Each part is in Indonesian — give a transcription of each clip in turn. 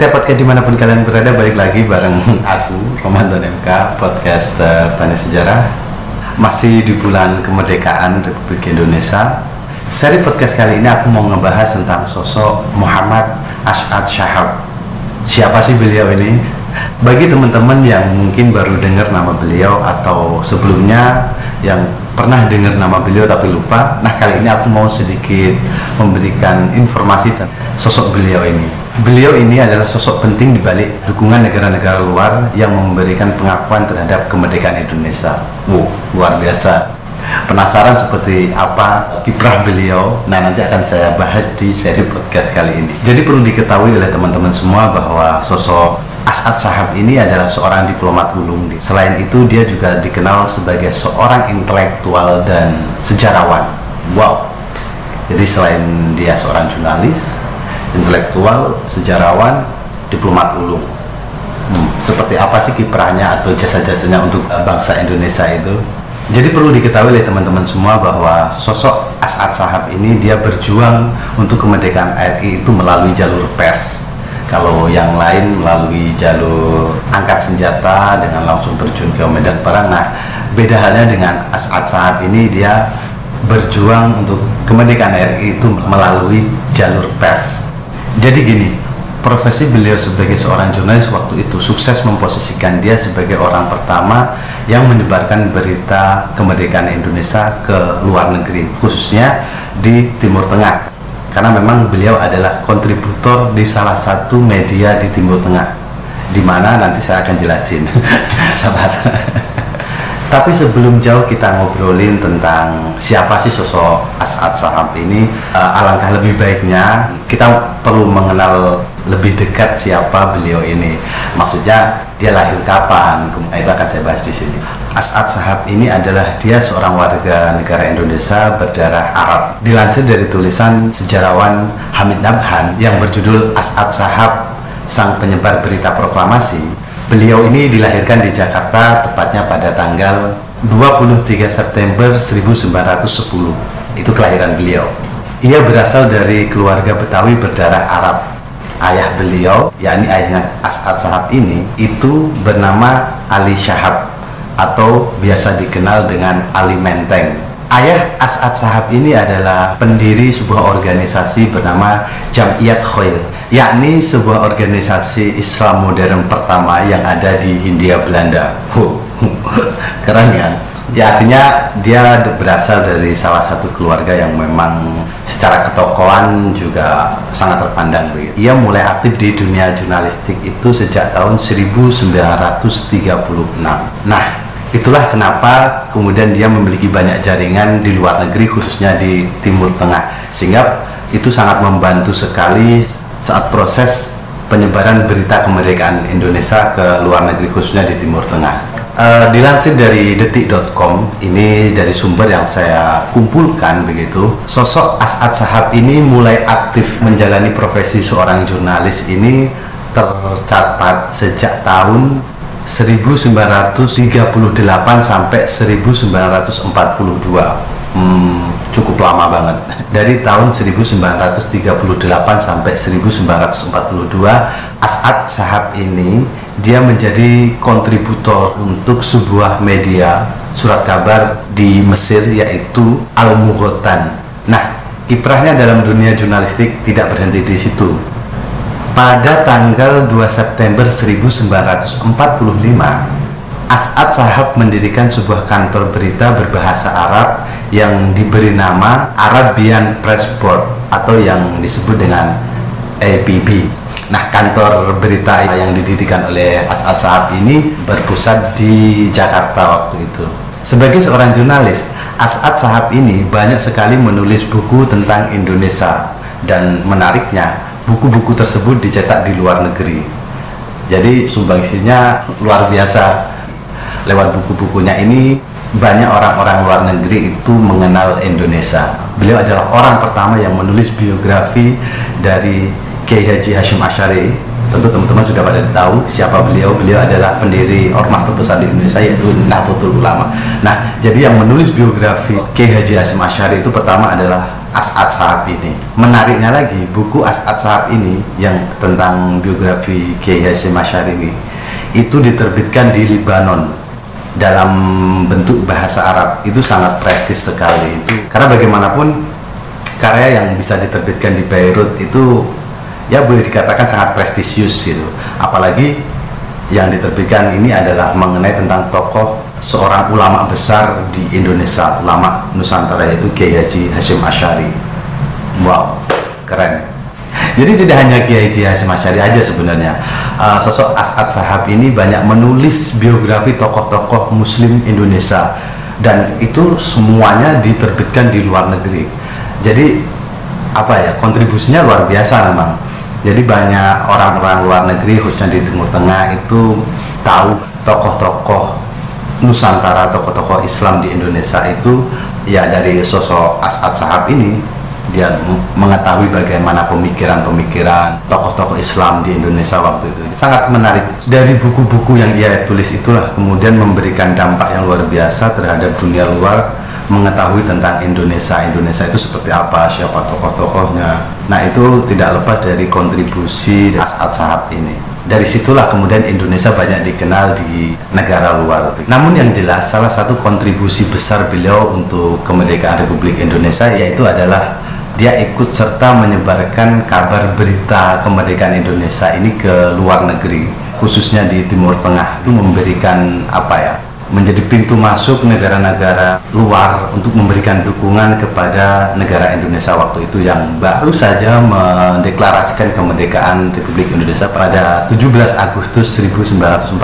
setiap podcast di mana pun kalian berada balik lagi bareng aku Ramadan MK podcast Tanya Sejarah. Masih di bulan kemerdekaan Republik Indonesia. Seri podcast kali ini aku mau ngebahas tentang sosok Muhammad Ash'ad Shahab. Siapa sih beliau ini? Bagi teman-teman yang mungkin baru dengar nama beliau atau sebelumnya yang pernah dengar nama beliau tapi lupa nah kali ini aku mau sedikit memberikan informasi tentang sosok beliau ini Beliau ini adalah sosok penting di balik dukungan negara-negara luar yang memberikan pengakuan terhadap kemerdekaan Indonesia. Wow, luar biasa. Penasaran seperti apa kiprah beliau? Nah, nanti akan saya bahas di seri podcast kali ini. Jadi perlu diketahui oleh teman-teman semua bahwa sosok As'ad Sahab ini adalah seorang diplomat ulung. Selain itu, dia juga dikenal sebagai seorang intelektual dan sejarawan. Wow. Jadi selain dia seorang jurnalis, intelektual, sejarawan, diplomat ulung. Hmm, seperti apa sih kiprahnya atau jasa-jasanya untuk bangsa Indonesia itu? Jadi perlu diketahui oleh teman-teman semua bahwa sosok As'ad Sahab ini dia berjuang untuk kemerdekaan RI itu melalui jalur pers. Kalau yang lain melalui jalur angkat senjata dengan langsung terjun ke medan perang. Nah, beda halnya dengan As'ad Sahab ini dia berjuang untuk kemerdekaan RI itu melalui jalur pers jadi gini, profesi beliau sebagai seorang jurnalis waktu itu sukses memposisikan dia sebagai orang pertama yang menyebarkan berita kemerdekaan Indonesia ke luar negeri, khususnya di Timur Tengah. Karena memang beliau adalah kontributor di salah satu media di Timur Tengah, di mana nanti saya akan jelasin. Sabar. Tapi sebelum jauh kita ngobrolin tentang siapa sih sosok As'ad Sahab ini, uh, alangkah lebih baiknya kita perlu mengenal lebih dekat siapa beliau ini. Maksudnya dia lahir kapan? Itu akan saya bahas di sini. As'ad Sahab ini adalah dia seorang warga negara Indonesia berdarah Arab. Dilansir dari tulisan sejarawan Hamid Nabhan yang berjudul As'ad Sahab sang penyebar berita proklamasi Beliau ini dilahirkan di Jakarta tepatnya pada tanggal 23 September 1910. Itu kelahiran beliau. Ia berasal dari keluarga Betawi berdarah Arab. Ayah beliau, yakni ayahnya As'ad Sahab ini, itu bernama Ali Syahab atau biasa dikenal dengan Ali Menteng. Ayah As'ad Sahab ini adalah pendiri sebuah organisasi bernama Jamiyat Khair yakni sebuah organisasi Islam modern pertama yang ada di Hindia Belanda. Keren kan? Ya artinya dia berasal dari salah satu keluarga yang memang secara ketokohan juga sangat terpandang begitu. Ia mulai aktif di dunia jurnalistik itu sejak tahun 1936. Nah, itulah kenapa kemudian dia memiliki banyak jaringan di luar negeri khususnya di Timur Tengah sehingga itu sangat membantu sekali saat proses penyebaran berita kemerdekaan Indonesia ke luar negeri khususnya di Timur Tengah. Uh, dilansir dari detik.com ini dari sumber yang saya kumpulkan begitu sosok As'ad Sahab ini mulai aktif menjalani profesi seorang jurnalis ini tercatat sejak tahun 1938 sampai 1942 hmm, cukup lama banget dari tahun 1938 sampai 1942 As'ad Sahab ini dia menjadi kontributor untuk sebuah media surat kabar di Mesir yaitu Al Mughotan. Nah, kiprahnya dalam dunia jurnalistik tidak berhenti di situ. Pada tanggal 2 September 1945, As'ad Sahab mendirikan sebuah kantor berita berbahasa Arab yang diberi nama Arabian Press Board atau yang disebut dengan APB. Nah, kantor berita yang didirikan oleh As'ad Sahab ini berpusat di Jakarta waktu itu. Sebagai seorang jurnalis, As'ad Sahab ini banyak sekali menulis buku tentang Indonesia dan menariknya, buku-buku tersebut dicetak di luar negeri. Jadi sumbangsinya luar biasa. Lewat buku-bukunya ini banyak orang-orang luar negeri itu mengenal Indonesia. Beliau adalah orang pertama yang menulis biografi dari Kiai Haji Hashim Asyari. Tentu teman-teman sudah pada tahu siapa beliau. Beliau adalah pendiri ormas terbesar di Indonesia yaitu Nahdlatul Ulama. Nah, jadi yang menulis biografi Kiai Haji Hashim Asyari itu pertama adalah As'ad Sahab ini. Menariknya lagi, buku As'ad Sahab ini yang tentang biografi Kiai Hasyim Asy'ari ini itu diterbitkan di Libanon dalam bentuk bahasa Arab itu sangat prestis sekali. Itu karena bagaimanapun karya yang bisa diterbitkan di Beirut itu ya boleh dikatakan sangat prestisius gitu. Apalagi yang diterbitkan ini adalah mengenai tentang tokoh seorang ulama besar di Indonesia ulama Nusantara yaitu Kiai Haji Hashim Asyari wow keren jadi tidak hanya Kiai Haji Asyari aja sebenarnya. Uh, sosok As'ad Sahab ini banyak menulis biografi tokoh-tokoh Muslim Indonesia dan itu semuanya diterbitkan di luar negeri. Jadi apa ya kontribusinya luar biasa memang. Jadi banyak orang-orang luar negeri khususnya di Timur Tengah itu tahu tokoh-tokoh Nusantara, tokoh-tokoh Islam di Indonesia itu ya dari sosok As'ad Sahab ini dia mengetahui bagaimana pemikiran-pemikiran tokoh-tokoh Islam di Indonesia waktu itu. Sangat menarik. Dari buku-buku yang ia tulis itulah kemudian memberikan dampak yang luar biasa terhadap dunia luar mengetahui tentang Indonesia. Indonesia itu seperti apa siapa tokoh-tokohnya. Nah itu tidak lepas dari kontribusi As'ad Sahab ini. Dari situlah kemudian Indonesia banyak dikenal di negara luar. Namun yang jelas salah satu kontribusi besar beliau untuk kemerdekaan Republik Indonesia yaitu adalah dia ikut serta menyebarkan kabar berita kemerdekaan Indonesia ini ke luar negeri khususnya di Timur Tengah. Itu memberikan apa ya menjadi pintu masuk negara-negara luar untuk memberikan dukungan kepada negara Indonesia waktu itu yang baru saja mendeklarasikan kemerdekaan Republik Indonesia pada 17 Agustus 1945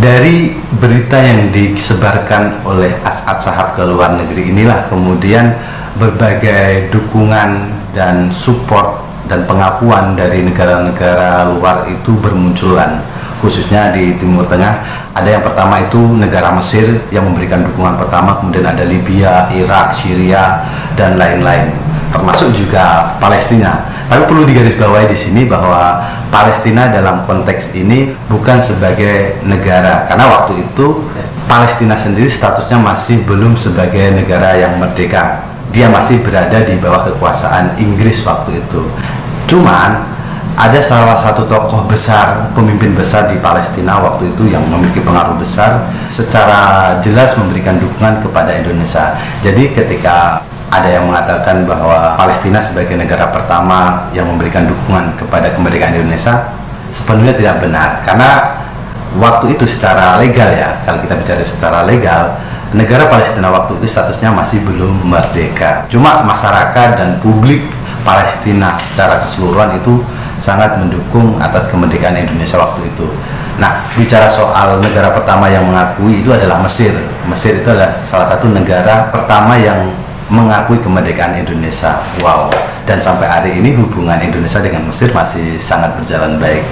dari berita yang disebarkan oleh As'ad Sahab ke luar negeri inilah kemudian berbagai dukungan dan support dan pengakuan dari negara-negara luar itu bermunculan khususnya di Timur Tengah. Ada yang pertama itu negara Mesir yang memberikan dukungan pertama kemudian ada Libya, Irak, Syria dan lain-lain termasuk juga Palestina. Tapi perlu digarisbawahi di sini bahwa Palestina dalam konteks ini bukan sebagai negara karena waktu itu Palestina sendiri statusnya masih belum sebagai negara yang merdeka dia masih berada di bawah kekuasaan Inggris waktu itu. Cuman ada salah satu tokoh besar, pemimpin besar di Palestina waktu itu yang memiliki pengaruh besar secara jelas memberikan dukungan kepada Indonesia. Jadi ketika ada yang mengatakan bahwa Palestina sebagai negara pertama yang memberikan dukungan kepada kemerdekaan Indonesia sepenuhnya tidak benar karena waktu itu secara legal ya kalau kita bicara secara legal negara Palestina waktu itu statusnya masih belum merdeka. Cuma masyarakat dan publik Palestina secara keseluruhan itu sangat mendukung atas kemerdekaan Indonesia waktu itu. Nah, bicara soal negara pertama yang mengakui itu adalah Mesir. Mesir itu adalah salah satu negara pertama yang mengakui kemerdekaan Indonesia. Wow. Dan sampai hari ini hubungan Indonesia dengan Mesir masih sangat berjalan baik.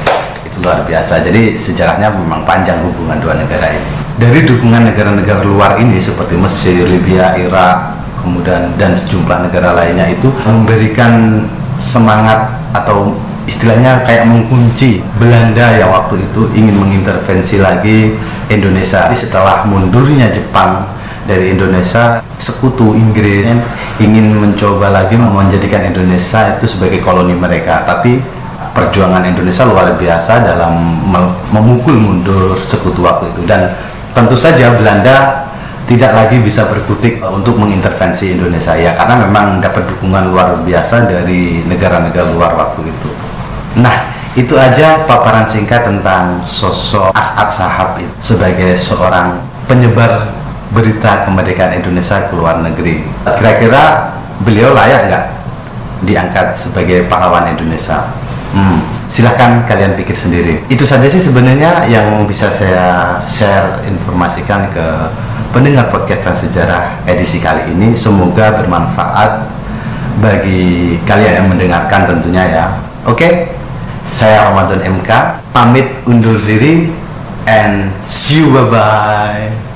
Itu luar biasa. Jadi sejarahnya memang panjang hubungan dua negara ini dari dukungan negara-negara luar ini seperti Mesir, Libya, Irak, kemudian dan sejumlah negara lainnya itu memberikan semangat atau istilahnya kayak mengunci Belanda yang waktu itu ingin mengintervensi lagi Indonesia. Setelah mundurnya Jepang dari Indonesia sekutu Inggris ingin mencoba lagi menjadikan Indonesia itu sebagai koloni mereka. Tapi perjuangan Indonesia luar biasa dalam memukul mundur sekutu waktu itu. Dan tentu saja Belanda tidak lagi bisa berkutik untuk mengintervensi Indonesia ya karena memang dapat dukungan luar biasa dari negara-negara luar waktu itu. Nah, itu aja paparan singkat tentang sosok As'ad Sahab sebagai seorang penyebar berita kemerdekaan Indonesia ke luar negeri. Kira-kira beliau layak nggak diangkat sebagai pahlawan Indonesia? Hmm, silahkan kalian pikir sendiri. Itu saja sih sebenarnya yang bisa saya share informasikan ke pendengar podcast dan sejarah edisi kali ini. Semoga bermanfaat bagi kalian yang mendengarkan tentunya ya. Oke, saya Ramadan MK pamit undur diri and see you bye bye.